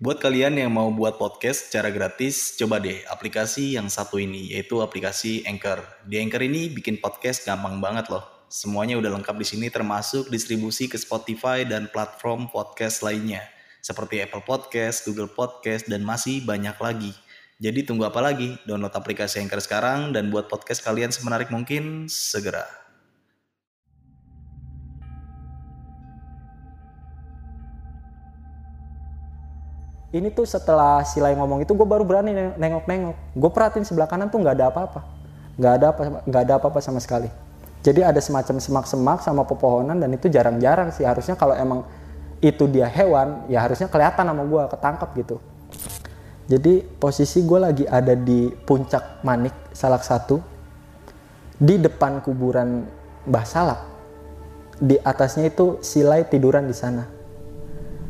Buat kalian yang mau buat podcast secara gratis, coba deh aplikasi yang satu ini, yaitu aplikasi Anchor. Di Anchor ini bikin podcast gampang banget loh. Semuanya udah lengkap di sini termasuk distribusi ke Spotify dan platform podcast lainnya. Seperti Apple Podcast, Google Podcast, dan masih banyak lagi. Jadi tunggu apa lagi? Download aplikasi Anchor sekarang dan buat podcast kalian semenarik mungkin segera. Ini tuh setelah Silai ngomong itu gue baru berani nengok-nengok. Gue perhatiin sebelah kanan tuh nggak ada apa-apa. Nggak ada apa nggak ada apa-apa sama sekali. Jadi ada semacam semak-semak sama pepohonan dan itu jarang-jarang sih. Harusnya kalau emang itu dia hewan ya harusnya kelihatan sama gue ketangkap gitu. Jadi posisi gue lagi ada di puncak manik salak satu di depan kuburan Mbah Salak. Di atasnya itu Silai tiduran di sana.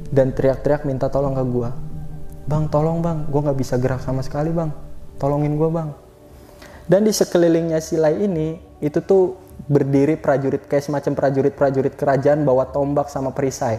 Dan teriak-teriak minta tolong ke gue bang tolong bang. Gue nggak bisa gerak sama sekali bang. Tolongin gue bang. Dan di sekelilingnya Silai ini itu tuh berdiri prajurit kayak semacam prajurit-prajurit kerajaan bawa tombak sama perisai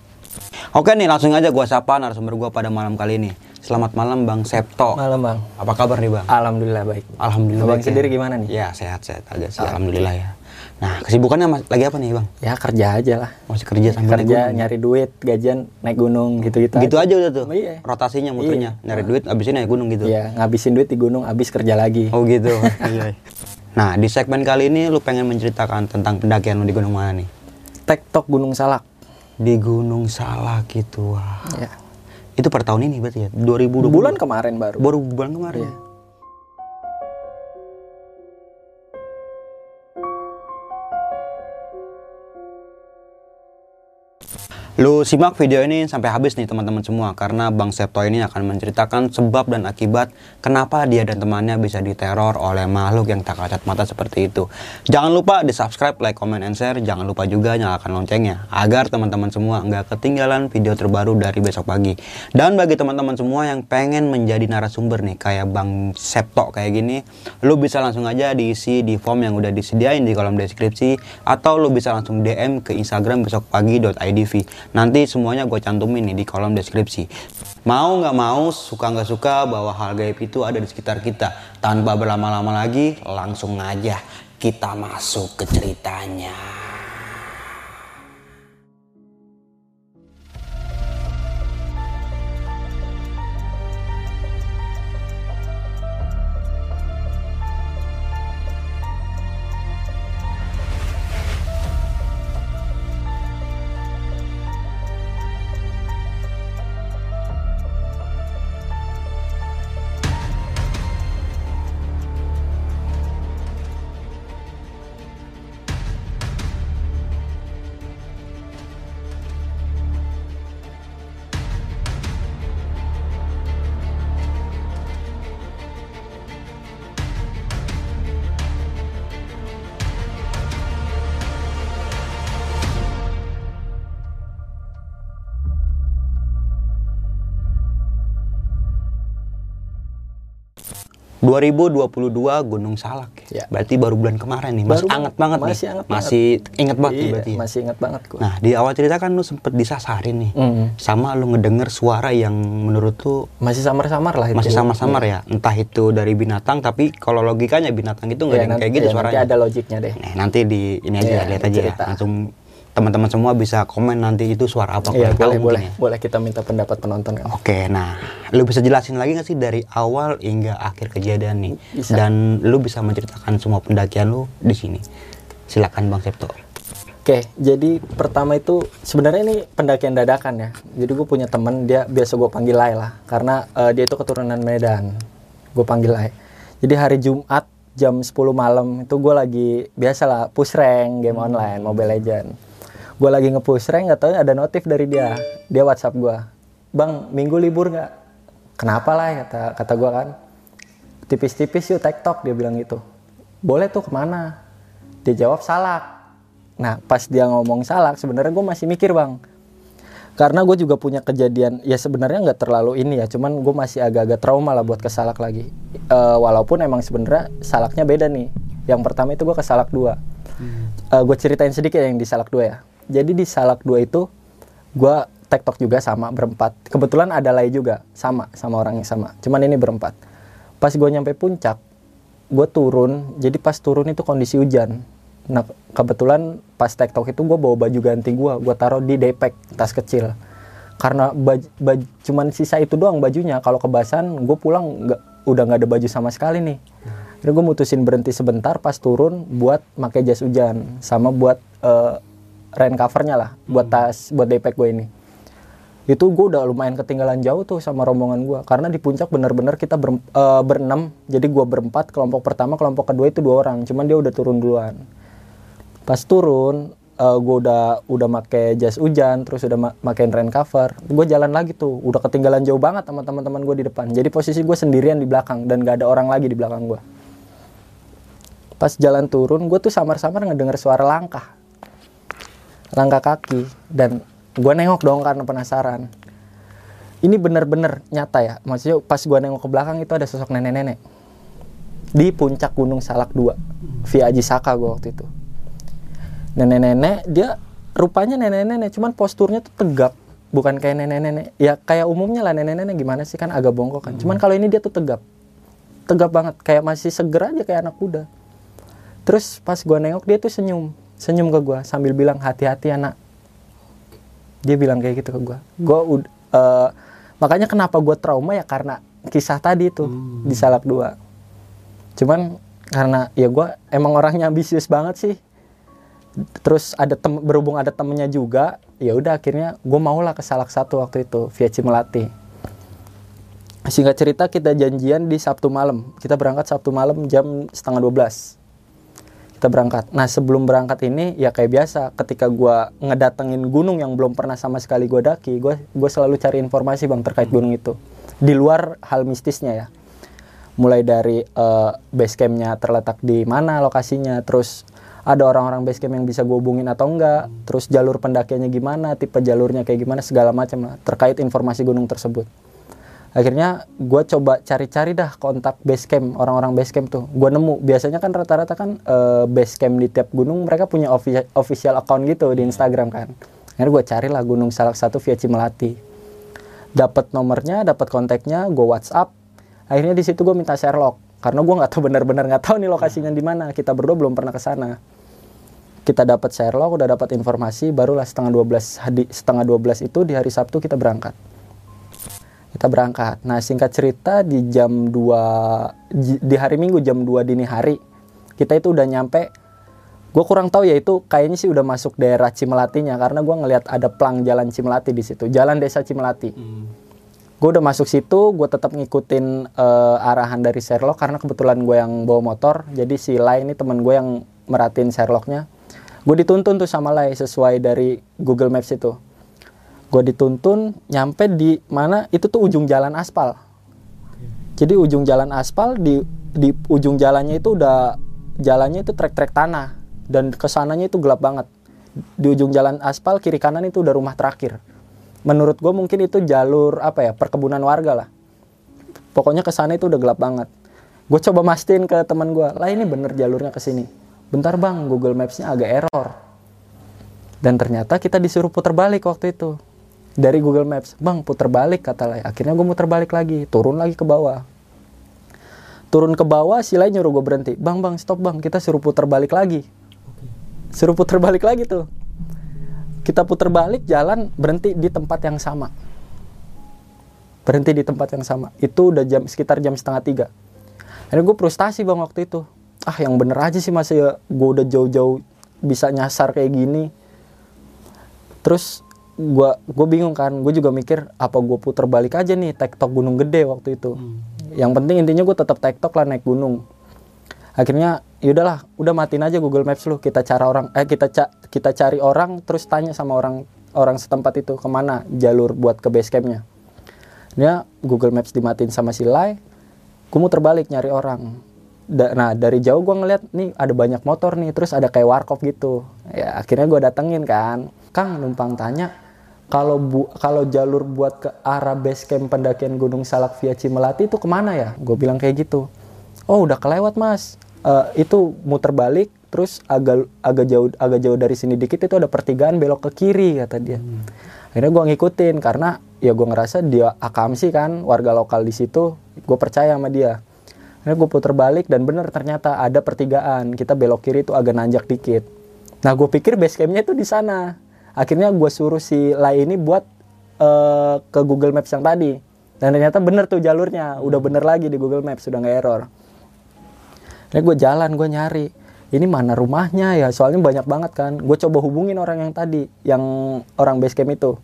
Oke nih langsung aja gue sapa narasumber gue pada malam kali ini. Selamat malam Bang Septo. malam bang Apa kabar nih Bang? alhamdulillah baik Alhamdulillah. Abang baik ya. sendiri gimana nih? Ya sehat-sehat aja sih. Alhamdulillah ya. Nah kesibukannya mas- lagi apa nih Bang? ya kerja aja lah Masih kerja sambil naik kerja gunung? nyari duit gajian naik gunung gitu gitu Gitu aja udah tuh. Iya. Rotasinya muternya. Nyari duit abis ini naik gunung gitu. ya ngabisin duit di gunung habis kerja lagi Oh gitu. Iya. nah di segmen kali ini lu pengen menceritakan tentang pendakian lu di gunung mana nih? tektok gunung salak Di Gunung Salak gitu wah. ya Itu per tahun ini berarti ya? 2020. bulan kemarin baru baru bulan kemarin. Iya. Lu simak video ini sampai habis nih teman-teman semua karena Bang Septo ini akan menceritakan sebab dan akibat kenapa dia dan temannya bisa diteror oleh makhluk yang tak kasat mata seperti itu. Jangan lupa di subscribe, like, comment, and share. Jangan lupa juga nyalakan loncengnya agar teman-teman semua nggak ketinggalan video terbaru dari besok pagi. Dan bagi teman-teman semua yang pengen menjadi narasumber nih kayak Bang Septo kayak gini, lu bisa langsung aja diisi di form yang udah disediain di kolom deskripsi atau lu bisa langsung DM ke Instagram besokpagi.idv. Nanti semuanya gue cantumin nih di kolom deskripsi. Mau nggak mau, suka nggak suka bahwa hal gaib itu ada di sekitar kita. Tanpa berlama-lama lagi, langsung aja kita masuk ke ceritanya. ...2022 Gunung Salak ya. Ya. Berarti baru bulan kemarin nih, masih Baru anget banget nih. masih anget masih inget banget nih Iya, berarti ya. masih ingat banget gua Nah, di awal cerita kan lu sempet disasarin nih. Mm. Sama lu ngedenger suara yang menurut tuh masih samar-samar lah itu masih sama-samar ya. Entah itu dari binatang, tapi kalau logikanya binatang itu nggak ya, kayak gitu ya, suaranya. nanti ada logiknya deh Nah, nanti di ini aja Iya, lihat aja ya. cerita. Langsung teman-teman semua bisa komen nanti itu suara apa Iya boleh boleh ya. boleh kita minta pendapat penonton kan Oke, nah, lu bisa jelasin lagi nggak sih dari awal hingga akhir kejadian nih? Bisa. Dan lu bisa menceritakan semua pendakian lu di sini. Silakan Bang Septo. Oke, jadi pertama itu sebenarnya ini pendakian dadakan ya. Jadi gue punya temen dia biasa gue panggil Lai lah, karena eh, dia itu keturunan Medan. gue panggil Lai jadi hari Jumat jam 10 malam itu gue lagi biasalah push rank game online Mobile Legend gue lagi nge-push rank gak tau ada notif dari dia. Dia WhatsApp gue bang minggu libur nggak? Kenapa lah kata kata gue kan. Tipis-tipis yuk tiktok dia bilang gitu. Boleh tuh ke mana? Dia jawab salak. Nah pas dia ngomong salak sebenarnya gue masih mikir bang. Karena gue juga punya kejadian ya sebenarnya nggak terlalu ini ya cuman gue masih agak-agak trauma lah buat ke salak lagi. Eh, walaupun emang sebenarnya salaknya beda nih. Yang pertama itu gue ke salak dua Eh, gue ceritain sedikit yang di salak dua ya jadi di salak dua itu gue tektok juga sama berempat. Kebetulan ada lay juga sama sama orang yang sama. Cuman ini berempat. Pas gue nyampe puncak gue turun. Jadi pas turun itu kondisi hujan. Nah kebetulan pas tektok itu gue bawa baju ganti gue gue taruh di depek tas kecil. Karena baju, baju cuman sisa itu doang bajunya. Kalau kebasan gue pulang nggak udah nggak ada baju sama sekali nih. Akhirnya gue mutusin berhenti sebentar pas turun buat pakai jas hujan. Sama buat eh, rain covernya lah buat tas buat depek gue ini. Itu gue udah lumayan ketinggalan jauh tuh sama rombongan gue. Karena di puncak bener-bener kita ber, eh, berenam jadi gue berempat kelompok pertama kelompok kedua itu dua orang. Cuman dia udah turun duluan. Pas turun gue udah udah make jas hujan terus udah ma makein rain cover. Gue jalan lagi tuh udah ketinggalan jauh banget sama teman-teman gue di depan. Jadi posisi gue sendirian di belakang dan gak ada orang lagi di belakang gue. Pas jalan turun gue tuh samar-samar ngedenger suara langkah langkah kaki. Dan gue nengok dong karena penasaran. Ini bener-bener nyata ya. Maksudnya pas gue nengok ke belakang itu ada sosok nenek-nenek. Di puncak gunung salak 2 via Aji Saka gue waktu itu. Nenek-nenek dia rupanya nenek-nenek cuman posturnya tuh tegap. Bukan kayak nenek-nenek. Ya kayak umumnya lah nenek-nenek gimana sih kan agak bongkok kan. Cuman kalau ini dia tuh tegap. Tegap banget. Kayak masih seger aja kayak anak kuda. Terus pas gua nengok dia tuh senyum senyum ke gua sambil bilang hati-hati anak. Dia bilang kayak gitu ke gua. Gua ud- eh, makanya kenapa gua trauma ya karena kisah tadi itu di salak dua. Cuman karena ya gua emang orangnya ambisius banget sih. Terus ada tem berhubung ada temennya juga ya udah akhirnya gue maulah ke salak satu waktu itu via Cimelati. Singkat cerita kita janjian di Sabtu malam. Kita berangkat Sabtu malam jam setengah 12 kita berangkat. Nah sebelum berangkat ini ya kayak biasa ketika gue ngedatengin gunung yang belum pernah sama sekali gue daki gue gue selalu cari informasi bang terkait gunung itu. Di luar hal mistisnya ya. Mulai dari eh, base campnya terletak di mana lokasinya terus ada orang-orang base camp yang bisa gue hubungin atau enggak terus jalur pendakiannya gimana tipe jalurnya kayak gimana segala macam lah terkait informasi gunung tersebut akhirnya gue coba cari-cari dah kontak base camp orang-orang base camp tuh. Gue nemu. Biasanya kan rata-rata kan eh, base camp di tiap gunung mereka punya offi- official account gitu di Instagram kan. Akhirnya gue carilah gunung salak satu via Cimelati. Dapat nomornya dapat kontaknya gue WhatsApp. Akhirnya di situ gue minta Sherlock. Karena gue nggak tahu benar-benar nggak tahu nih lokasinya di mana. Kita berdua belum pernah ke sana. Kita dapat Sherlock udah dapat informasi barulah setengah 12 hadi, setengah 12 itu di hari Sabtu kita berangkat kita berangkat. Nah singkat cerita di jam 2 ji- di hari Minggu jam 2 dini hari kita itu udah nyampe. Gue kurang tahu ya itu kayaknya sih udah masuk daerah Cimelatinya karena gue ngelihat ada plang jalan Cimelati di situ jalan desa Cimelati. Gue udah masuk situ gue tetap ngikutin eh, arahan dari Sherlock karena kebetulan gue yang bawa motor jadi si Lai ini temen gue yang merhatiin Sherlocknya. Gue dituntun tuh sama Lai sesuai dari Google Maps itu gue dituntun nyampe di mana itu tuh ujung jalan aspal. Jadi ujung jalan aspal di di ujung jalannya itu udah jalannya itu trek-trek tanah dan ke sananya itu gelap banget. Di ujung jalan aspal kiri kanan itu udah rumah terakhir. Menurut gue mungkin itu jalur apa ya perkebunan warga lah. Pokoknya ke sana itu udah gelap banget. Gue coba mastiin ke teman gue lah ini bener jalurnya ke sini. Bentar bang Google Maps-nya agak error. Dan ternyata kita disuruh putar balik waktu itu dari Google Maps. Bang putar balik kata Lai. Akhirnya gue muter balik lagi. Turun lagi ke bawah. Turun ke bawah si Lai nyuruh gue berhenti. Bang bang stop bang. Kita suruh putar balik lagi. Suruh putar balik lagi tuh. Kita putar balik jalan berhenti di tempat yang sama. Berhenti di tempat yang sama. Itu udah jam sekitar jam setengah tiga. Akhirnya gue frustasi bang waktu itu. Ah yang bener aja sih masa ya. Gue udah jauh-jauh bisa nyasar kayak gini. Terus gue gue bingung kan. Gue juga mikir apa gue putar balik aja nih tektok gunung gede waktu itu. Yang penting intinya gue tetap tektok lah naik gunung. Akhirnya yaudahlah udah matiin aja Google Maps lu. Kita cara orang eh kita ca kita cari orang terus tanya sama orang orang setempat itu ke mana jalur buat ke base campnya. Dia Google Maps dimatiin sama si Lai. Gue mau terbalik nyari orang. Da nah dari jauh gue ngeliat nih ada banyak motor nih terus ada kayak warkop gitu. Ya akhirnya gue datengin kan Kang numpang tanya kalau bu kalau jalur buat ke arah base camp pendakian Gunung Salak via Cimelati itu ke mana ya? Gue bilang kayak gitu. Oh udah kelewat mas. Uh, itu muter balik terus agak agak jauh agak jauh dari sini dikit itu ada pertigaan belok ke kiri kata dia. Hmm. akhirnya gue ngikutin karena ya gue ngerasa dia akamsi kan warga lokal di situ gue percaya sama dia. Akhirnya gue puter balik dan bener ternyata ada pertigaan kita belok kiri itu agak nanjak dikit. Nah gue pikir base campnya itu di sana akhirnya gue suruh si Lai ini buat uh, ke Google Maps yang tadi. Dan ternyata bener tuh jalurnya. Udah bener lagi di Google Maps sudah nggak error. Ini gue jalan gue nyari ini mana rumahnya ya? Soalnya banyak banget kan. Gue coba hubungin orang yang tadi yang orang base camp itu.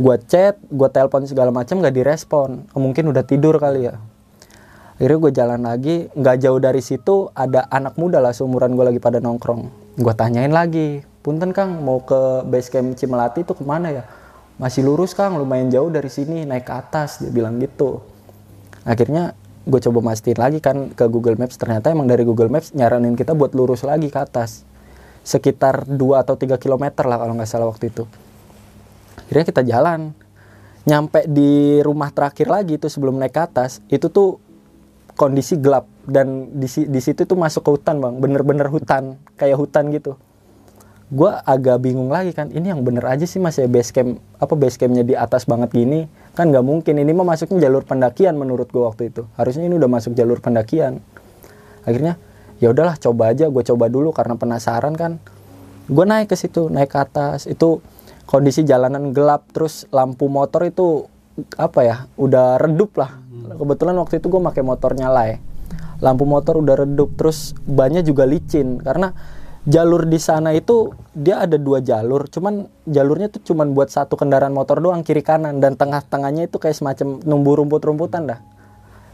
Gue chat gue telepon segala macam nggak direspon. Mungkin udah tidur kali ya. Akhirnya gue jalan lagi nggak jauh dari situ ada anak muda lah seumuran gue lagi pada nongkrong. Gue tanyain lagi punten kang mau ke base camp Cimelati itu ke mana ya? Masih lurus kang lumayan jauh dari sini naik ke atas dia bilang gitu. Akhirnya gue coba mastiin lagi kan ke Google Maps ternyata emang dari Google Maps nyaranin kita buat lurus lagi ke atas. Sekitar 2 atau 3 km lah kalau nggak salah waktu itu. Akhirnya kita jalan. Nyampe di rumah terakhir lagi itu sebelum naik ke atas itu tuh kondisi gelap dan di, di situ tuh masuk ke hutan bang. Bener-bener hutan kayak hutan gitu gue agak bingung lagi kan ini yang bener aja sih masih base camp apa base campnya di atas banget gini. Kan nggak mungkin ini mah masuknya jalur pendakian menurut gue waktu itu. Harusnya ini udah masuk jalur pendakian. Akhirnya ya udahlah coba aja gue coba dulu karena penasaran kan. Gue naik ke situ naik ke atas. Itu kondisi jalanan gelap terus lampu motor itu apa ya udah redup lah. Kebetulan waktu itu gue pakai motor nyala ya. Lampu motor udah redup terus bannya juga licin. Karena jalur di sana itu dia ada dua jalur. Cuman jalurnya tuh cuman buat satu kendaraan motor doang kiri kanan. Dan tengah-tengahnya itu kayak semacam numbu rumput-rumputan dah.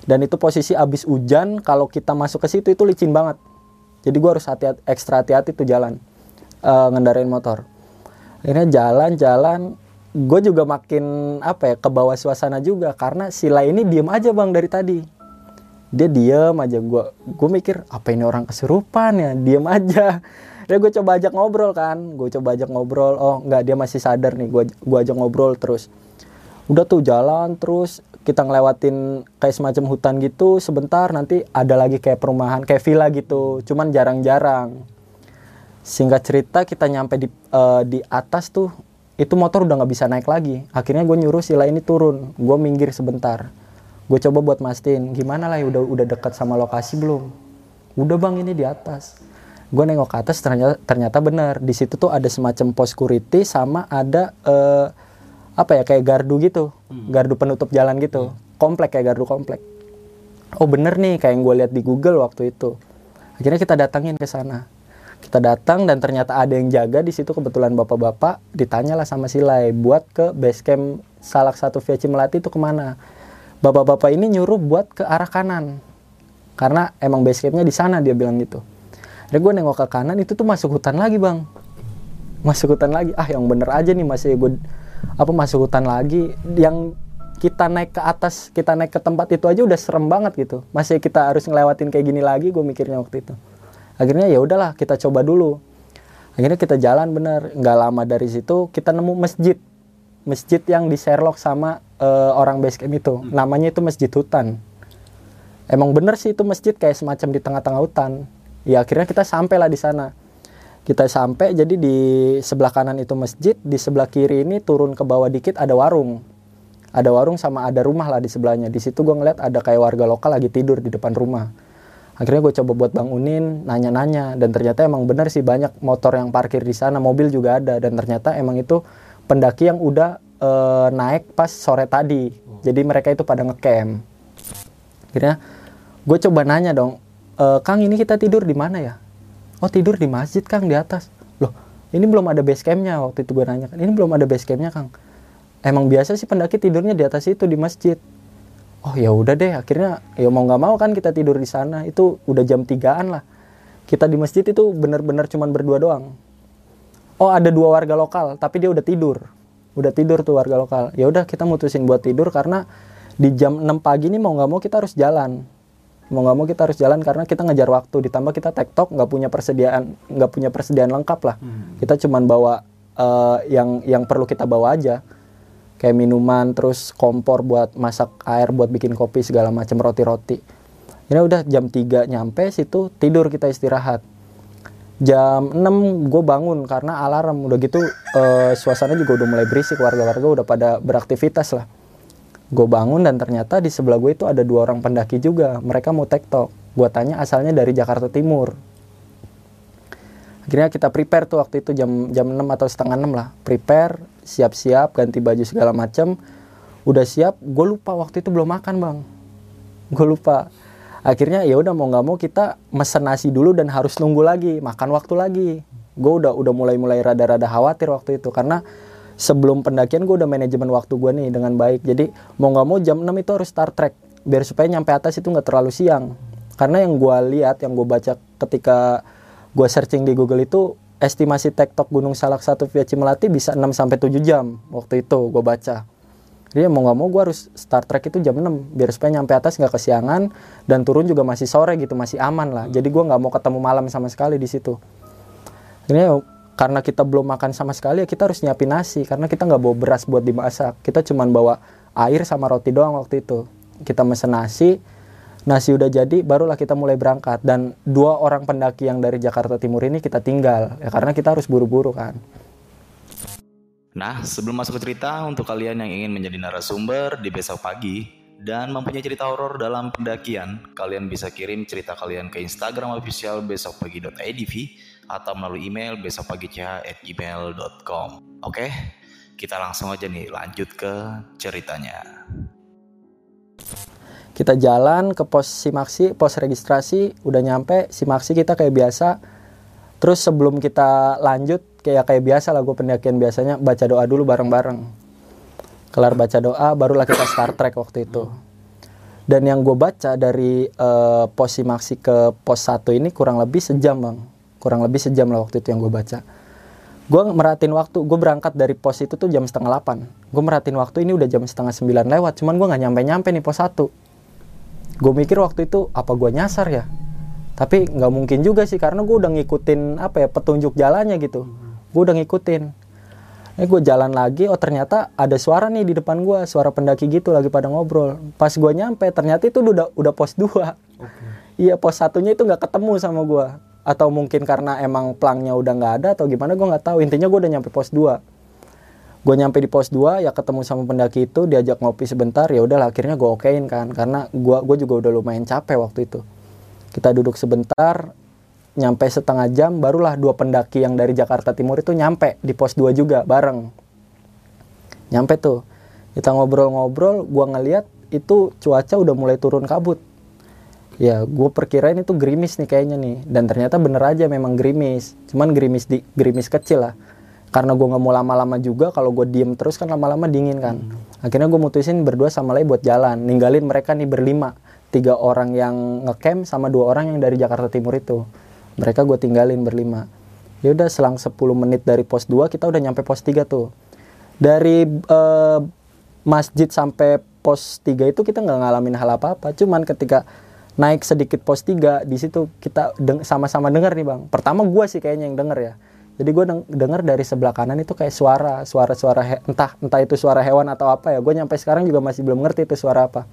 Dan itu posisi abis hujan kalau kita masuk ke situ itu licin banget. Jadi gua harus hati, -hati ekstra hati-hati tuh jalan uh, ngendarain motor. Akhirnya jalan-jalan gue juga makin apa ya ke bawah suasana juga. Karena sila ini diem aja bang dari tadi dia diem aja gue gue mikir apa ini orang kesurupan ya? Diem aja. Dia gue coba ajak ngobrol kan gue coba ajak ngobrol. Oh nggak dia masih sadar nih gue gue ajak ngobrol terus. Udah tuh jalan terus kita ngelewatin kayak semacam hutan gitu sebentar nanti ada lagi kayak perumahan kayak villa gitu cuman jarang-jarang. Singkat cerita kita nyampe di uh, di atas tuh itu motor udah nggak bisa naik lagi. Akhirnya gue nyuruh sila ini turun gue minggir sebentar gue coba buat mastiin gimana lah ya udah udah dekat sama lokasi belum? Udah bang ini di atas. Gue nengok ke atas ternyata ternyata bener. Di situ tuh ada semacam pos security sama ada uh, apa ya kayak gardu gitu. Hmm. gardu penutup jalan gitu. Hmm. komplek kayak gardu komplek. Oh bener nih kayak yang gue lihat di Google waktu itu. Akhirnya kita datangin ke sana. Kita datang dan ternyata ada yang jaga di situ kebetulan bapak-bapak. Ditanyalah sama Silai buat ke base camp Salak satu via Melati itu ke mana bapak-bapak ini nyuruh buat ke arah kanan. Karena emang base campnya di sana dia bilang gitu. Dan gue nengok ke kanan itu tuh masuk hutan lagi bang. Masuk hutan lagi. Ah yang bener aja nih masih gue apa masuk hutan lagi. Yang kita naik ke atas kita naik ke tempat itu aja udah serem banget gitu. Masih kita harus ngelewatin kayak gini lagi gue mikirnya waktu itu. Akhirnya ya udahlah kita coba dulu. Akhirnya kita jalan bener. Nggak lama dari situ kita nemu masjid. Masjid yang di Sherlock sama uh, orang base camp itu. Hmm. Namanya itu Masjid Hutan. Emang bener sih itu masjid kayak semacam di tengah-tengah hutan. Ya akhirnya kita sampailah di sana. Kita sampai jadi di sebelah kanan itu masjid, di sebelah kiri ini turun ke bawah dikit ada warung. Ada warung sama ada rumah lah di sebelahnya. Di situ gue ngeliat ada kayak warga lokal lagi tidur di depan rumah. Akhirnya gue coba buat bangunin, nanya-nanya, dan ternyata emang bener sih banyak motor yang parkir di sana, mobil juga ada, dan ternyata emang itu pendaki yang udah uh, naik pas sore tadi. Jadi mereka itu pada ngecamp. Akhirnya gue coba nanya dong, e, Kang ini kita tidur di mana ya? Oh tidur di masjid Kang di atas. Loh ini belum ada base campnya waktu itu gue nanya kan. Ini belum ada base campnya Kang. Emang biasa sih pendaki tidurnya di atas itu di masjid. oh ya udah deh akhirnya ya mau nggak mau kan kita tidur di sana itu udah jam tigaan lah kita di masjid itu bener-bener cuman berdua doang oh ada dua warga lokal tapi dia udah tidur udah tidur tuh warga lokal. Ya udah kita mutusin buat tidur karena di jam 6 pagi ini mau nggak mau kita harus jalan. Mau nggak mau kita harus jalan karena kita ngejar waktu. Ditambah kita tektok nggak punya persediaan nggak punya persediaan lengkap lah. Kita cuman bawa eh, yang yang perlu kita bawa aja. Kayak minuman terus kompor buat masak air buat bikin kopi segala macam roti-roti. Ini udah jam 3 nyampe situ tidur kita istirahat jam 6 gue bangun karena alarm. Udah gitu eh, suasana juga udah mulai berisik. Warga-warga udah pada beraktivitas lah. Gue bangun dan ternyata di sebelah gue itu ada dua orang pendaki juga. Mereka mau tektok gue tanya asalnya dari Jakarta Timur. Akhirnya kita prepare tuh waktu itu jam jam 6 atau setengah 6 lah. Prepare siap-siap ganti baju segala macam udah siap gue lupa waktu itu belum makan bang. Gue lupa akhirnya ya udah mau nggak mau kita mesen nasi dulu dan harus nunggu lagi makan waktu lagi. Gue udah udah mulai mulai rada-rada khawatir waktu itu karena sebelum pendakian gue udah manajemen waktu gue nih dengan baik. Jadi mau nggak mau jam 6 itu harus start trek biar supaya nyampe atas itu nggak terlalu siang. Karena yang gue lihat yang gue baca ketika gue searching di Google itu estimasi tektok Gunung Salak 1 via Cimelati bisa 6 sampai 7 jam waktu itu gue baca jadi mau nggak mau gue harus start trek itu jam 6 biar supaya nyampe atas nggak kesiangan dan turun juga masih sore gitu masih aman lah. Jadi gue nggak mau ketemu malam sama sekali di situ. Ini karena kita belum makan sama sekali ya kita harus nyiapin nasi karena kita nggak bawa beras buat dimasak. Kita cuman bawa air sama roti doang waktu itu. Kita mesen nasi nasi udah jadi barulah kita mulai berangkat. Dan dua orang pendaki yang dari Jakarta Timur ini kita tinggal ya karena kita harus buru-buru kan Nah, sebelum masuk ke cerita, untuk kalian yang ingin menjadi narasumber di besok pagi dan mempunyai cerita horor dalam pendakian, kalian bisa kirim cerita kalian ke Instagram official besokpagi.idv atau melalui email besokpagi.gmail.com. Oke, kita langsung aja nih lanjut ke ceritanya. kita jalan ke pos simaksi pos registrasi udah nyampe simaksi kita kayak biasa terus sebelum kita lanjut kayak kayak biasa lah gue pendakian biasanya baca doa dulu bareng-bareng. Kelar baca doa barulah kita start trek waktu itu. Dan yang gue baca dari eh, pos simaksi ke pos 1 ini kurang lebih sejam bang. Kurang lebih sejam lah waktu itu yang gue baca. Gue merhatiin waktu gue berangkat dari pos itu tuh jam setengah 8 gue merhatiin waktu ini udah jam setengah 9 lewat cuman gue nggak nyampe nyampe nih pos 1 gue mikir waktu itu apa gue nyasar ya tapi nggak mungkin juga sih karena gue udah ngikutin apa ya petunjuk jalannya gitu. Gue udah ngikutin. Eh gue jalan lagi oh ternyata ada suara nih di depan gue suara pendaki gitu lagi pada ngobrol. Pas gue nyampe ternyata itu udah udah pos 2 iya pos satunya itu nggak ketemu sama gue atau mungkin karena emang plangnya udah nggak ada atau gimana gue nggak tahu. Intinya gue udah nyampe pos 2 gue nyampe di pos 2 ya ketemu sama pendaki itu diajak ngopi sebentar ya udah akhirnya gue okein kan. Karena gue gue juga udah lumayan capek waktu itu kita duduk sebentar nyampe setengah jam barulah dua pendaki yang dari Jakarta Timur itu nyampe di pos 2 juga bareng. Nyampe tuh. Kita ngobrol-ngobrol gue ngeliat itu cuaca udah mulai turun kabut. Ya gue perkirain itu gerimis nih kayaknya nih. Dan ternyata bener aja memang gerimis. Cuman gerimis di gerimis kecil lah. Karena gue nggak mau lama-lama juga kalau gue diem terus kan lama-lama dingin kan. Akhirnya gue mutusin berdua sama Lay buat jalan. Ninggalin mereka nih berlima tiga orang yang ngecamp sama dua orang yang dari Jakarta Timur itu. Mereka gue tinggalin berlima. Ya udah selang 10 menit dari pos 2 kita udah nyampe pos 3 tuh. Dari eh, masjid sampai pos 3 itu kita nggak ngalamin hal apa-apa. Cuman ketika naik sedikit pos 3 di situ kita deng- sama-sama denger nih bang. Pertama gue sih kayaknya yang denger ya. Jadi gue deng- denger dari sebelah kanan itu kayak suara suara-suara entah entah itu suara hewan atau apa ya. Gue nyampe sekarang juga masih belum ngerti itu suara apa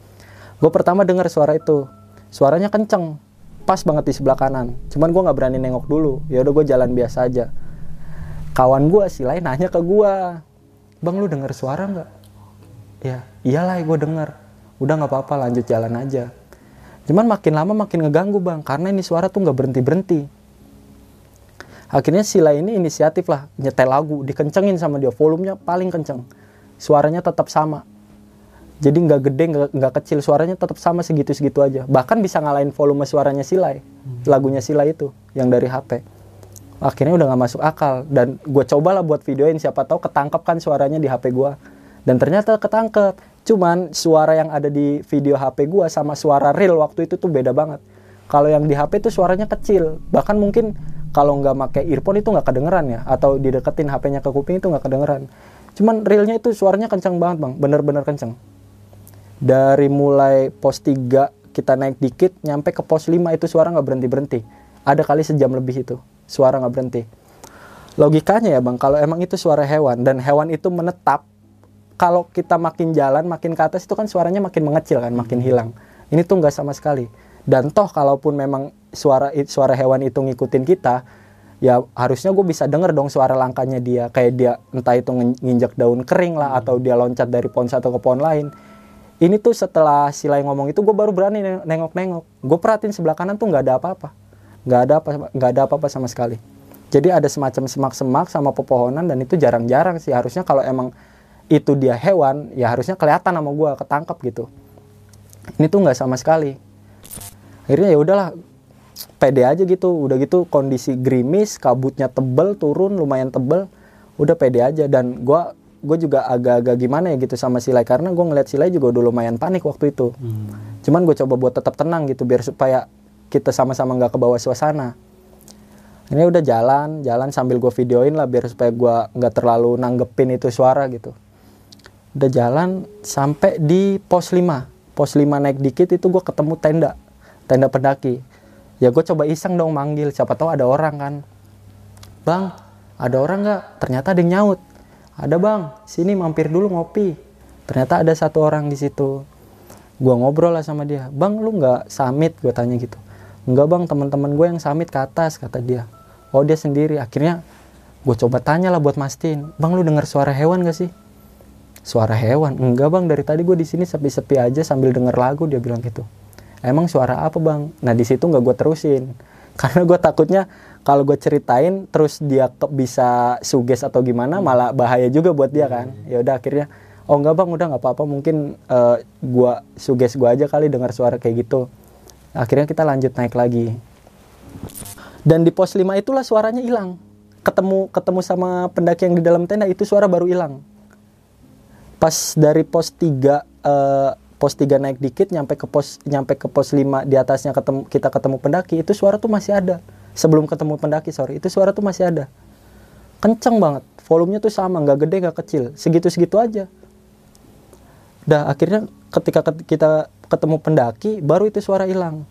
gue pertama denger suara itu. Suaranya kenceng pas banget di sebelah kanan. Cuman gue nggak berani nengok dulu. Ya udah gue jalan biasa aja. Kawan gue si lain nanya ke gue bang lu denger suara nggak? Ya iyalah gue denger. Udah nggak apa-apa lanjut jalan aja. Cuman makin lama makin ngeganggu bang karena ini suara tuh nggak berhenti berhenti akhirnya Sila ini inisiatif lah nyetel lagu dikencengin sama dia. Volumenya paling kenceng. Suaranya tetap sama jadi nggak gede nggak kecil suaranya tetap sama segitu segitu aja. Bahkan bisa ngalahin volume suaranya Silai lagunya Sila itu yang dari HP akhirnya udah nggak masuk akal. Dan gue cobalah buat videoin siapa tahu ketangkep kan suaranya di HP gue dan ternyata ketangkep. Cuman suara yang ada di video HP gua sama suara real waktu itu tuh beda banget. Kalau yang di HP tuh suaranya kecil. Bahkan mungkin kalau nggak pakai earphone itu nggak kedengeran ya. Atau dideketin HP-nya ke kuping itu nggak kedengeran. Cuman realnya itu suaranya kencang banget bang. Bener-bener kencang dari mulai pos 3 kita naik dikit nyampe ke pos 5 itu suara nggak berhenti berhenti ada kali sejam lebih itu suara nggak berhenti. Logikanya ya bang kalau emang itu suara hewan dan hewan itu menetap kalau kita makin jalan makin ke atas itu kan suaranya makin mengecil kan makin hilang. Ini tuh nggak sama sekali. Dan toh kalaupun memang suara suara hewan itu ngikutin kita ya harusnya gue bisa denger dong suara langkahnya dia. Kayak dia entah itu nginjak daun kering lah atau dia loncat dari pohon satu ke pohon lain ini tuh setelah Silai ngomong itu gue baru berani nengok-nengok. Gue perhatiin sebelah kanan tuh nggak ada apa-apa. Nggak ada apa nggak ada apa-apa sama sekali. Jadi ada semacam semak-semak sama pepohonan dan itu jarang-jarang sih. Harusnya kalau emang itu dia hewan ya harusnya kelihatan sama gue ketangkap gitu. Ini tuh nggak sama sekali. Akhirnya ya udahlah pede aja gitu. Udah gitu kondisi gerimis kabutnya tebel turun lumayan tebel. Udah pede aja. Dan gue gue juga agak-agak gimana ya gitu sama Silai. Karena gue ngeliat Silai juga udah lumayan panik waktu itu. Hmm. cuman gue coba buat tetap tenang gitu biar supaya kita sama-sama nggak ke bawah suasana. Ini udah jalan jalan sambil gue videoin lah biar supaya gue nggak terlalu nanggepin itu suara gitu. Udah jalan sampai di pos 5 pos 5 naik dikit itu gue ketemu tenda tenda pendaki. Ya gue coba iseng dong manggil siapa tahu ada orang kan. Bang ada orang nggak? Ternyata ada yang nyaut ada bang. Sini mampir dulu ngopi. Ternyata ada satu orang di situ. Gue ngobrol lah sama dia. Bang lu nggak samit gue tanya gitu. Enggak bang. Teman-teman gue yang samit ke atas kata dia. Oh dia sendiri. Akhirnya gue coba tanya lah buat mastiin bang lu dengar suara hewan gak sih? Suara hewan? Enggak bang. Dari tadi gue di sini sepi-sepi aja sambil denger lagu dia bilang gitu. Emang suara apa bang? Nah di situ nggak gue terusin. Karena gue takutnya kalau gue ceritain terus dia ke, bisa suges atau gimana malah bahaya juga buat dia kan. Ya udah akhirnya oh enggak bang udah nggak apa-apa mungkin uh, gue suges gue aja kali dengar suara kayak gitu. Akhirnya kita lanjut naik lagi. Dan di pos 5 itulah suaranya hilang. Ketemu ketemu sama pendaki yang di dalam tenda itu suara baru hilang. Pas dari pos 3 uh, pos 3 naik dikit nyampe ke pos nyampe ke pos 5 di atasnya ketemu kita ketemu pendaki itu suara tuh masih ada sebelum ketemu pendaki sorry itu suara tuh masih ada. Kenceng banget. Volumenya tuh sama nggak gede nggak kecil. Segitu segitu aja. Dah akhirnya ketika kita ketemu pendaki baru itu suara hilang.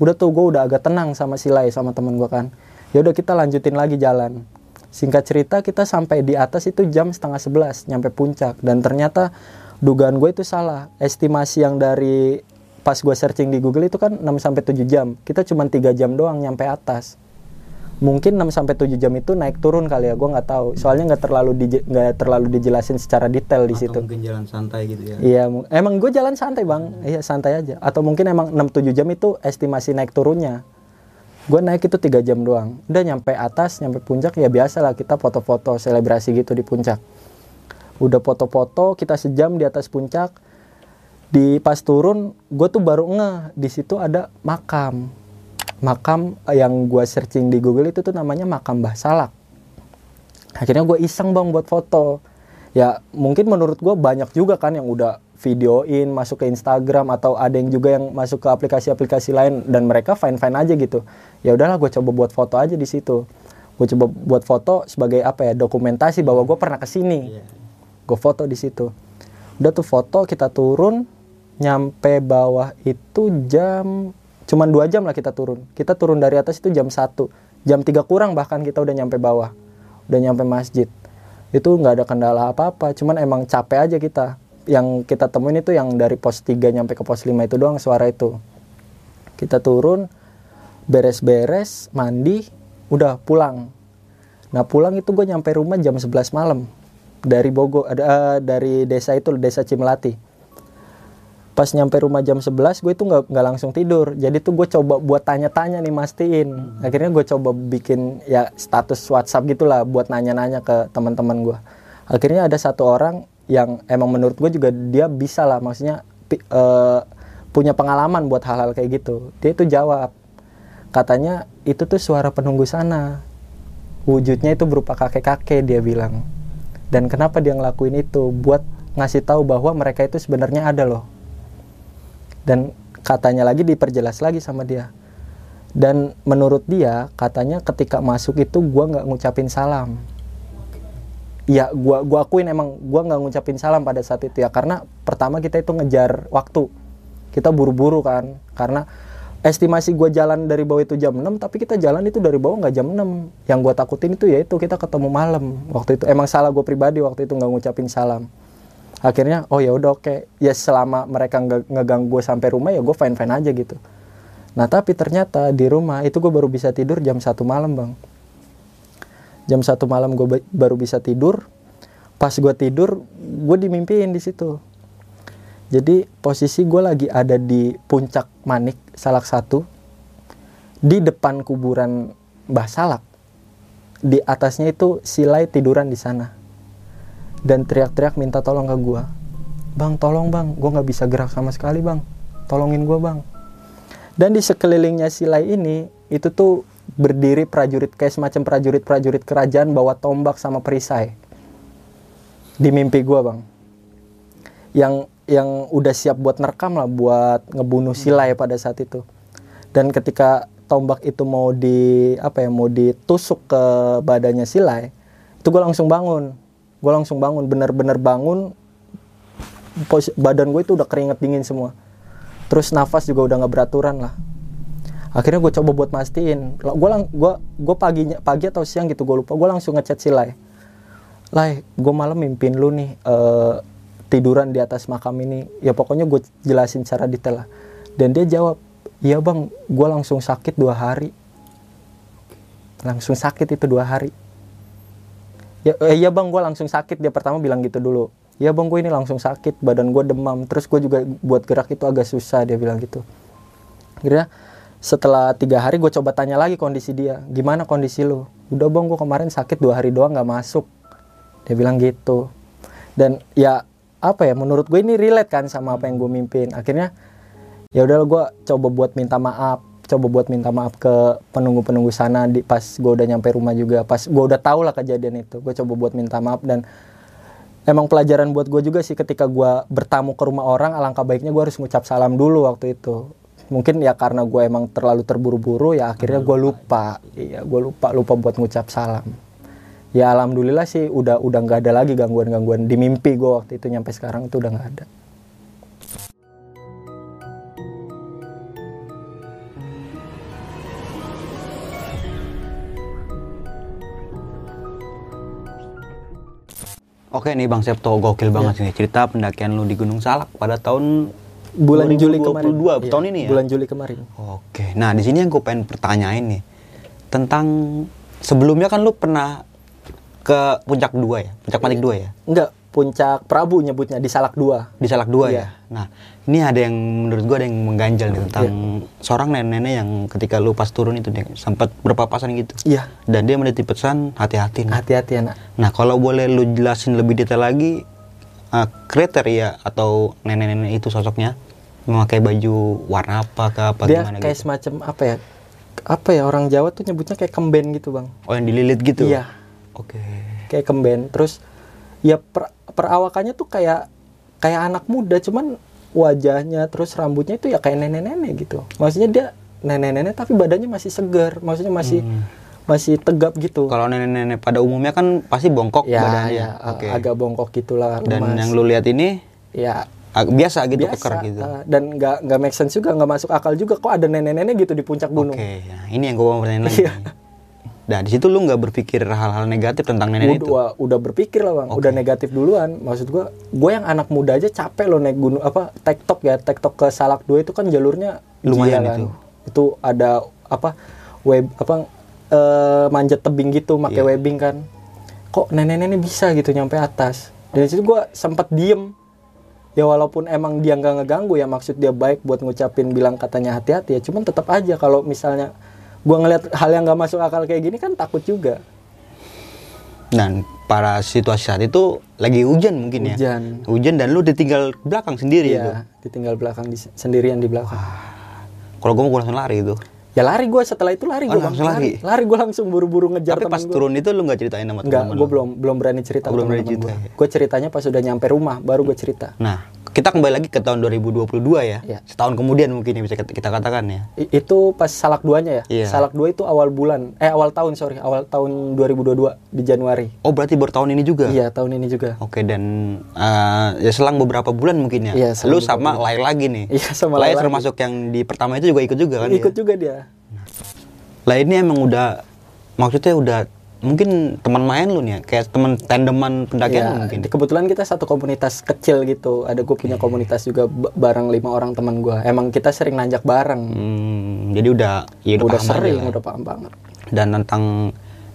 Udah tuh gue udah agak tenang sama Silai sama temen gue kan. Ya udah kita lanjutin lagi jalan. Singkat cerita kita sampai di atas itu jam setengah sebelas nyampe puncak. Dan ternyata dugaan gue itu salah. Estimasi yang dari pas gue searching di Google itu kan 6 sampai 7 jam. Kita cuma tiga jam doang nyampe atas mungkin 6 sampai 7 jam itu naik turun kali ya gue nggak tahu. Soalnya nggak terlalu nggak terlalu dijelasin secara detail di situ. mungkin jalan santai gitu ya? Iya emang gue jalan santai bang. Hmm. iya santai aja. Atau mungkin emang 6-7 jam itu estimasi naik turunnya. Gue naik itu tiga jam doang. Udah nyampe atas nyampe puncak ya biasa lah kita foto-foto selebrasi gitu di puncak. Udah foto-foto kita sejam di atas puncak. Di pas turun gue tuh baru ngeh. Di situ ada makam makam yang gue searching di Google itu tuh namanya makam Mbah Salak. Akhirnya gue iseng bang buat foto. Ya mungkin menurut gue banyak juga kan yang udah videoin masuk ke Instagram atau ada yang juga yang masuk ke aplikasi-aplikasi lain dan mereka fine fine aja gitu. Ya udahlah gue coba buat foto aja di situ. Gue coba buat foto sebagai apa ya dokumentasi bahwa gue pernah ke sini yeah gue foto di situ. Udah tuh foto kita turun nyampe bawah itu jam cuman dua jam lah kita turun. Kita turun dari atas itu jam satu. Jam tiga kurang bahkan kita udah nyampe bawah. Udah nyampe masjid. Itu nggak ada kendala apa-apa. Cuman emang capek aja kita. Yang kita temuin itu yang dari pos 3 nyampe ke pos 5 itu doang suara itu. Kita turun beres-beres mandi udah pulang. Nah pulang itu gue nyampe rumah jam 11 malam. Dari Bogor uh, dari desa itu desa Cimelati pas nyampe rumah jam 11 gue itu nggak nggak langsung tidur. Jadi tuh gue coba buat tanya-tanya nih mastiin. Akhirnya gue coba bikin ya status WhatsApp gitulah buat nanya-nanya ke teman-teman gue. Akhirnya ada satu orang yang emang menurut gue juga dia bisa lah maksudnya uh, punya pengalaman buat hal-hal kayak gitu. Dia itu jawab katanya itu tuh suara penunggu sana. Wujudnya itu berupa kakek-kakek dia bilang. Dan kenapa dia ngelakuin itu? Buat ngasih tahu bahwa mereka itu sebenarnya ada loh dan katanya lagi diperjelas lagi sama dia. Dan menurut dia katanya ketika masuk itu gua nggak ngucapin salam. Ya gua gua akuin emang gua nggak ngucapin salam pada saat itu ya karena pertama kita itu ngejar waktu. Kita buru-buru kan karena estimasi gua jalan dari bawah itu jam 6 tapi kita jalan itu dari bawah nggak jam 6 yang gua takutin itu yaitu kita ketemu malam waktu itu. Emang salah gue pribadi waktu itu nggak ngucapin salam akhirnya oh ya udah oke. Ya selama mereka nggak ngeganggu gue sampai rumah ya gue fine fine aja gitu. Nah tapi ternyata di rumah itu gue baru bisa tidur jam satu malam bang. Jam satu malam gue baru bisa tidur. Pas gue tidur gue dimimpiin di situ. Jadi posisi gue lagi ada di puncak manik salak satu di depan kuburan Mbah Salak. Di atasnya itu silai tiduran di sana dan teriak-teriak minta tolong ke gue bang tolong bang. Gue nggak bisa gerak sama sekali bang. Tolongin gue bang. Dan di sekelilingnya silai ini itu tuh berdiri prajurit kayak semacam prajurit-prajurit kerajaan bawa tombak sama perisai di mimpi gue bang. Yang yang udah siap buat nerekam lah buat ngebunuh silai pada saat itu. Dan ketika tombak itu mau di apa ya mau ditusuk ke badannya silai itu gue langsung bangun gue langsung bangun bener-bener bangun pos, badan gue itu udah keringet dingin semua. Terus nafas juga udah nggak beraturan lah. Akhirnya gue coba buat mastiin. Gue lang gue gue paginya pagi atau siang gitu gue lupa. Gue langsung ngechat si Lai. Lai gue malam mimpin lu nih uh, tiduran di atas makam ini. Ya pokoknya gue jelasin secara detail lah. Dan dia jawab iya bang. Gue langsung sakit dua hari. Langsung sakit itu dua hari ya eh, iya bang gue langsung sakit. Dia pertama bilang gitu dulu. Ya bang gue ini langsung sakit badan gue demam. Terus gue juga buat gerak itu agak susah dia bilang gitu. Akhirnya setelah tiga hari gue coba tanya lagi kondisi dia. Gimana kondisi lu? Udah bang gue kemarin sakit dua hari doang nggak masuk. Dia bilang gitu. Dan ya apa ya menurut gue ini relate kan sama apa yang gue mimpin. Akhirnya ya udah gue coba buat minta maaf coba buat minta maaf ke penunggu-penunggu sana di pas gue udah nyampe rumah juga. Pas gue udah tahu lah kejadian itu gue coba buat minta maaf. Dan emang pelajaran buat gue juga sih ketika gue bertamu ke rumah orang alangkah baiknya gue harus ngucap salam dulu waktu itu. Mungkin ya karena gue emang terlalu terburu-buru ya akhirnya gue lupa. Iya gue lupa lupa buat ngucap salam. Ya alhamdulillah sih udah udah nggak ada lagi gangguan-gangguan di mimpi gue waktu itu nyampe sekarang itu udah nggak ada Oke nih Bang Septo, gokil banget ya. sih cerita pendakian lu di Gunung Salak pada tahun bulan Juli kemarin. ya, tahun ini ya. Bulan Juli kemarin. Oke. Nah, di sini yang gue pengen pertanyain nih tentang sebelumnya kan lu pernah ke puncak dua ya, puncak panik dua ya? Enggak, puncak Prabu nyebutnya di Salak dua. Di Salak dua Iya. ya. Nah, ini ada yang menurut gue ada yang mengganjal nih tentang seorang nenek-nenek yang ketika lu pas turun itu dia sempat berpapasan gitu. Iya, Dan dia menitip pesan hati-hati hati-hati anak. Nah, kalau boleh lu jelasin lebih detail lagi uh, kriteria atau nenek-nenek itu sosoknya memakai baju warna apa ke apa Dia gimana kayak gitu. semacam apa ya? Apa ya orang Jawa tuh nyebutnya kayak kemben gitu, Bang. Oh, yang dililit gitu. Iya, Oke. kayak kemben. Terus ya per- perawakannya tuh kayak kayak anak muda, cuman wajahnya terus rambutnya itu ya kayak nenek-nenek gitu. Maksudnya dia nenek-nenek tapi badannya masih segar, maksudnya masih Hmm. masih tegap gitu. Kalau nenek-nenek pada umumnya kan pasti bongkok ya, badannya. ya, Oke. agak bongkok gitulah. Dan lemas. yang lu lihat ini ya biasa gitu biasa keker gitu. uh, dan nggak nggak make sense juga nggak masuk akal juga kok ada nenek-nenek gitu di puncak gunung Oke, nah, ini yang gue mau pertanyaan lagi. Nah, di situ lu nggak berpikir hal-hal negatif tentang nenek itu. udah udah berpikir lah bang Oke. udah negatif duluan maksud gua gue yang anak muda aja capek loh naik gunung apa tektok ya tektok ke Salak 2 itu kan jalurnya Lumayan kan. itu. itu ada apa web apa eh, manjat tebing gitu pakai Iya. webbing kan kok nenek-nenek bisa gitu nyampe atas dari situ gua sempat diem ya walaupun emang dia nggak ngeganggu ya maksud dia baik buat ngucapin bilang katanya hati-hati ya cuman tetap aja kalau misalnya gua ngeliat hal yang nggak masuk akal kayak gini kan takut juga Dan para situasi saat itu lagi hujan mungkin ya. Hujan. Hujan dan lu ditinggal belakang sendiri itu. Iya, ditinggal belakang di, sendirian di belakang. Kalau gue mau gue langsung lari itu. Ya lari gue setelah itu lari Oh, gue langsung lari? Lari gue langsung buru-buru ngejar Tapi pas gua. turun itu lu nggak ceritain sama teman-teman gue lu? belum belum berani cerita. Oh, belum berani cerita gua. Gue ceritanya pas udah nyampe rumah, baru gue cerita. Nah, kita kembali lagi ke tahun 2022 ya. Iya. Setahun kemudian mungkin ya bisa kita katakan ya. I- itu pas salak duanya ya. Iya. Salak dua itu awal bulan, eh awal tahun sorry, awal tahun 2022 di Januari. Oh, berarti baru tahun ini juga? Iya tahun ini juga. Oke dan eh, ya selang beberapa bulan mungkin ya. Selang Lu sama Lai lagi nih. Iya, sama Lai Lai lagi. termasuk yang di pertama itu juga ikut juga kan? Ikut ya? juga dia. Lai ini emang udah maksudnya udah mungkin teman main lu nih ya, kayak teman tandeman pendakian Iya, mungkin. kebetulan kita satu komunitas kecil gitu. Ada gue punya komunitas juga bareng lima orang teman gue. Emang kita sering nanjak bareng. Hmm, jadi udah ya udah, udah paham aja sering, lah. udah paham banget. Dan tentang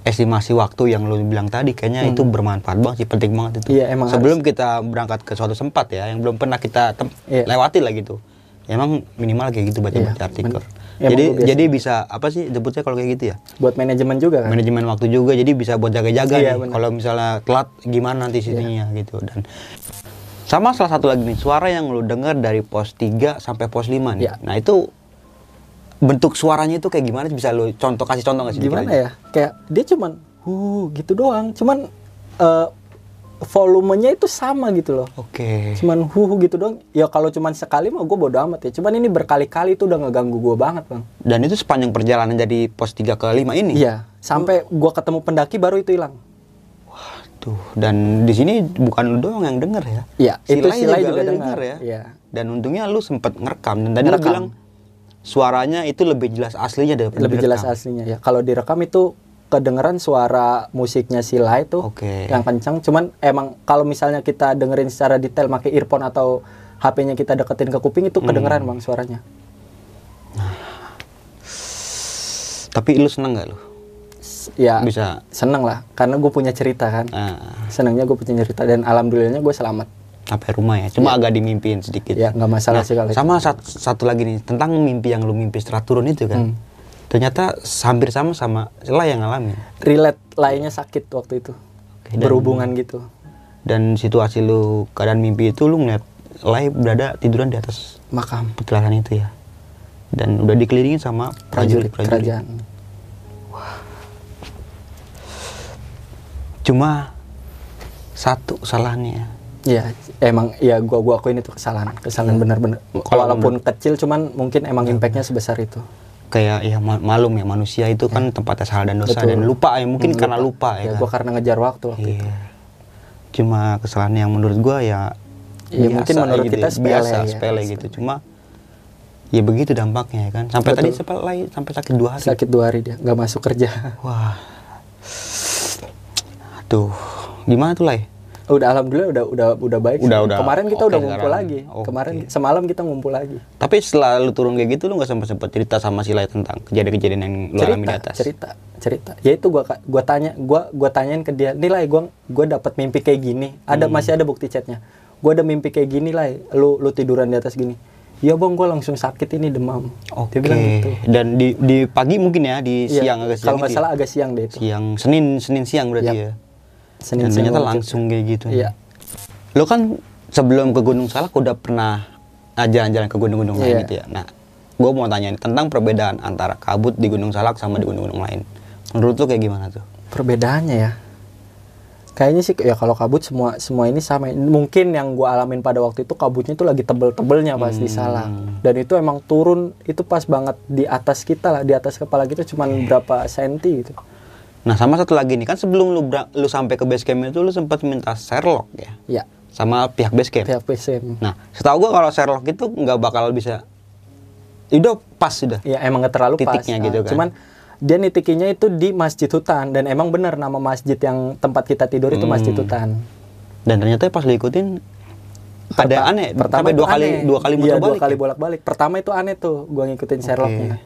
estimasi waktu yang lu bilang tadi kayaknya itu bermanfaat banget sih penting banget itu. Hmm. Iya, emang Sebelum kita berangkat ke suatu tempat ya yang belum pernah kita tem- Iya. lewati lah gitu. Ya, emang minimal kayak gitu baca-baca Iya, artikel. bener. Emang jadi jadi bisa apa sih sebutnya kalau kayak gitu ya? Buat manajemen juga kan. Manajemen waktu juga jadi bisa buat jaga-jaga Iya, nih. Kalau misalnya telat gimana nanti sininya gitu dan sama salah satu lagi nih suara yang lu dengar dari pos 3 sampai pos 5 nih. Iya. Nah, itu bentuk suaranya itu kayak gimana bisa lu contoh kasih contoh nggak sih? Gimana ya? Kayak dia cuman huh gitu doang. Cuman eh, volumenya itu sama gitu loh. Oke. Cuman huh gitu doang. Ya kalau cuman sekali mah gue bodo amat ya. Cuman ini berkali-kali itu udah ngeganggu gue banget bang. Dan itu sepanjang perjalanan dari pos 3 ke 5 ini. Iya. Sampai gue ketemu pendaki baru itu hilang. Tuh, dan di sini bukan lu doang yang denger ya. Iya, itu Silai juga, juga lu dengar. ya. Iya. Dan untungnya lu sempet ngerekam dan tadi lu bilang suaranya itu lebih jelas aslinya daripada Lebih jelas direkam. aslinya ya. Kalau direkam itu kedengeran suara musiknya Sila itu Oke. yang kencang. Cuman emang kalau misalnya kita dengerin secara detail pakai earphone atau HP-nya kita deketin ke kuping itu kedengeran bang suaranya. Tapi lu seneng gak lu? Ya Bisa. seneng lah karena gue punya cerita kan. Nah, Senangnya gue punya cerita dan alhamdulillahnya gue selamat. sampai rumah ya. Cuma agak dimimpiin sedikit. Ya nggak masalah Nah, sih kalau sama satu, satu lagi nih tentang mimpi yang lu mimpi setelah turun itu kan. Hmm. Ternyata hampir sama sama lah yang ngalamin. Relate lainnya sakit waktu itu. dan- Berhubungan gitu. Dan situasi lu keadaan mimpi itu lu ngeliat Lai berada tiduran di atas Makam petilasan itu ya. Dan udah dikelilingin sama prajurit prajurit-prajurit. kerajaan. Cuma satu kesalahannya. Ya, emang ya gua gua akuin itu kesalahan, kesalahan benar-benar. Kalau Walaupun kecil, cuman mungkin emang impactnya sebesar itu. Kayak ya ma- malum ya manusia itu kan tempatnya salah dan dosa Betul. dan lupa ya mungkin Hmm, karena lupa, Ya, ya. gua kan? karena ngejar waktu waktu itu. Iya. Cuma kesalahan yang menurut gua ya Ya, mungkin menurut kita ya, sepele biasa, ya. sepele gitu. Cuma ya begitu dampaknya ya kan. Sampai Betul. tadi Lai sampai sakit dua hari. Sakit dua hari dia, nggak masuk kerja. Wah. Aduh, gimana tuh Lai? Udah alhamdulillah udah udah udah baik. sih. Udah, udah. Kemarin kita Oke udah ngumpul sekarang. lagi. Oke. Kemarin semalam kita ngumpul lagi. Tapi setelah lu turun kayak gitu lu nggak sempet sempet cerita sama si Lai tentang kejadian-kejadian yang lu alami di cerita, atas. cerita, cerita. Ya itu gua gua tanya, gua gua tanyain ke dia, "Nilai gua gua dapat mimpi kayak gini. Ada Hmm. masih ada bukti chatnya. Gua ada mimpi kayak gini lah. Lu lu tiduran di atas gini." Ya bang, gua langsung sakit ini demam. Oke. Dia bilang gitu. Dan di di pagi mungkin ya di Iya, siang agak siang Kalau nggak ya? salah agak siang deh itu. siang Senin Senin siang berarti Yap. ya. Senin Dan ternyata langsung kayak gitu. Iya. Lo kan sebelum ke Gunung Salak udah pernah ah, jalan-jalan ke gunung-gunung lain Iya. gitu ya. Nah, gue mau tanya tentang perbedaan antara kabut di Gunung Salak sama di gunung-gunung lain. Menurut lo kayak gimana tuh? perbedaannya ya kayaknya sih ya kalau kabut semua semua ini sama mungkin yang gua alamin pada waktu itu kabutnya itu lagi tebel-tebelnya pas di Salak dan itu emang turun itu pas banget di atas kita lah di atas kepala kita cuman berapa senti gitu Nah, sama satu lagi nih kan sebelum lu lu sampai ke base camp itu lu sempat minta Sherlock ya ya sama pihak base camp. pihak PCM Nah, setahu gua kalau Sherlock itu nggak bakal bisa udah pas sudah. ya emang nggak terlalu pas Titiknya Nah, gitu kan. cuman dia nitikinya itu di masjid hutan dan emang bener nama masjid yang tempat kita tidur itu masjid Hmm. hutan Dan ternyata pas lu ikutin ada aneh pertama sampai dua itu kali aneh. dua kali Iya, muter dua balik. kali ya? bolak-balik pertama itu aneh tuh gua ngikutin Sherlocknya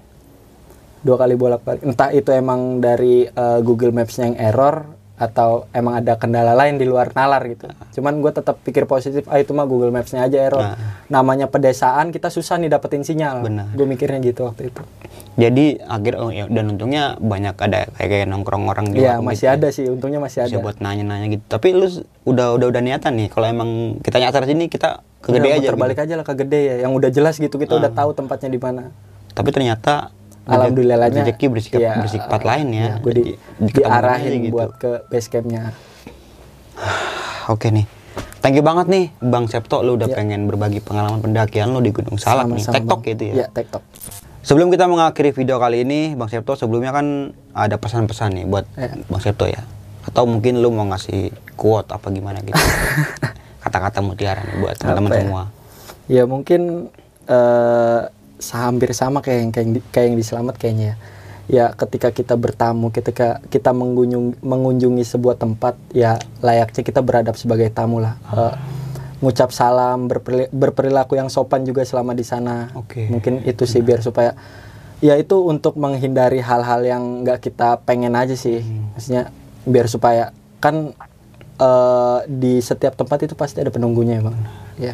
dua kali bolak-balik entah itu emang dari eh, Google Maps-nya yang error atau emang ada kendala lain di luar nalar gitu cuman gue tetap pikir positif ah itu mah Google Maps-nya aja error Nah. namanya pedesaan kita susah nih dapetin sinyal gue mikirnya gitu waktu itu Jadi akhir oh, ya, dan untungnya banyak ada kayak kayak nongkrong orang di Iya masih gitu. ada sih untungnya masih Bisa ada buat nanya-nanya gitu. Tapi lu udah udah udah niatan nih kalau emang kita nyasar sini kita ke gede Udah, aja muter gitu. aja lah ke gede ya yang udah jelas gitu kita Ah. udah tahu tempatnya di mana Tapi ternyata alhamdulillahnya rezeki bersikap iya, bersifat lain ya. gue di, diarahin gitu. buat ke base campnya Oke nih. Thank you banget nih Bang Septo lu udah Iya. pengen berbagi pengalaman pendakian lu di Gunung Salak nih. Sama-sama, TikTok Bang. gitu ya. Iya, TikTok. Sebelum kita mengakhiri video kali ini, Bang Septo sebelumnya kan ada pesan-pesan nih buat Iya. Bang Septo ya. Atau mungkin lu mau ngasih quote apa gimana gitu. Kata-kata mutiara nih buat teman-teman ya? semua. Ya mungkin eh hampir sama kayak yang kayak yang di, kayak yang di Selamat kayaknya. ya. Ya ketika kita bertamu, ketika kita mengunjung, mengunjungi sebuah tempat, ya layaknya kita beradab sebagai tamu lah. Eh, ngucap salam, berperi- berperilaku yang sopan juga selama di sana. Oke. Mungkin itu sih biar supaya ya itu untuk menghindari hal-hal yang nggak kita pengen aja sih. Maksudnya biar supaya kan eh, di setiap tempat itu pasti ada penunggunya ya bang. Ya,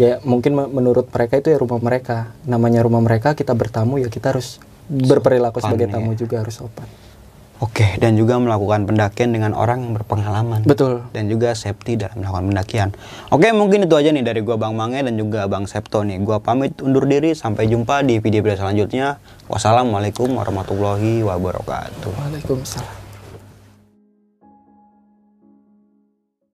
ya mungkin me- menurut mereka itu ya rumah mereka. Namanya rumah mereka kita bertamu ya kita harus berperilaku sebagai ya. tamu juga harus sopan. Oke, dan juga melakukan pendakian dengan orang yang berpengalaman. Betul. Dan juga safety dalam melakukan pendakian. Oke, mungkin itu aja nih dari gua Bang Mange dan juga Bang Septo nih. Gua pamit undur diri sampai jumpa di video-video selanjutnya. Wassalamualaikum warahmatullahi wabarakatuh. Waalaikumsalam.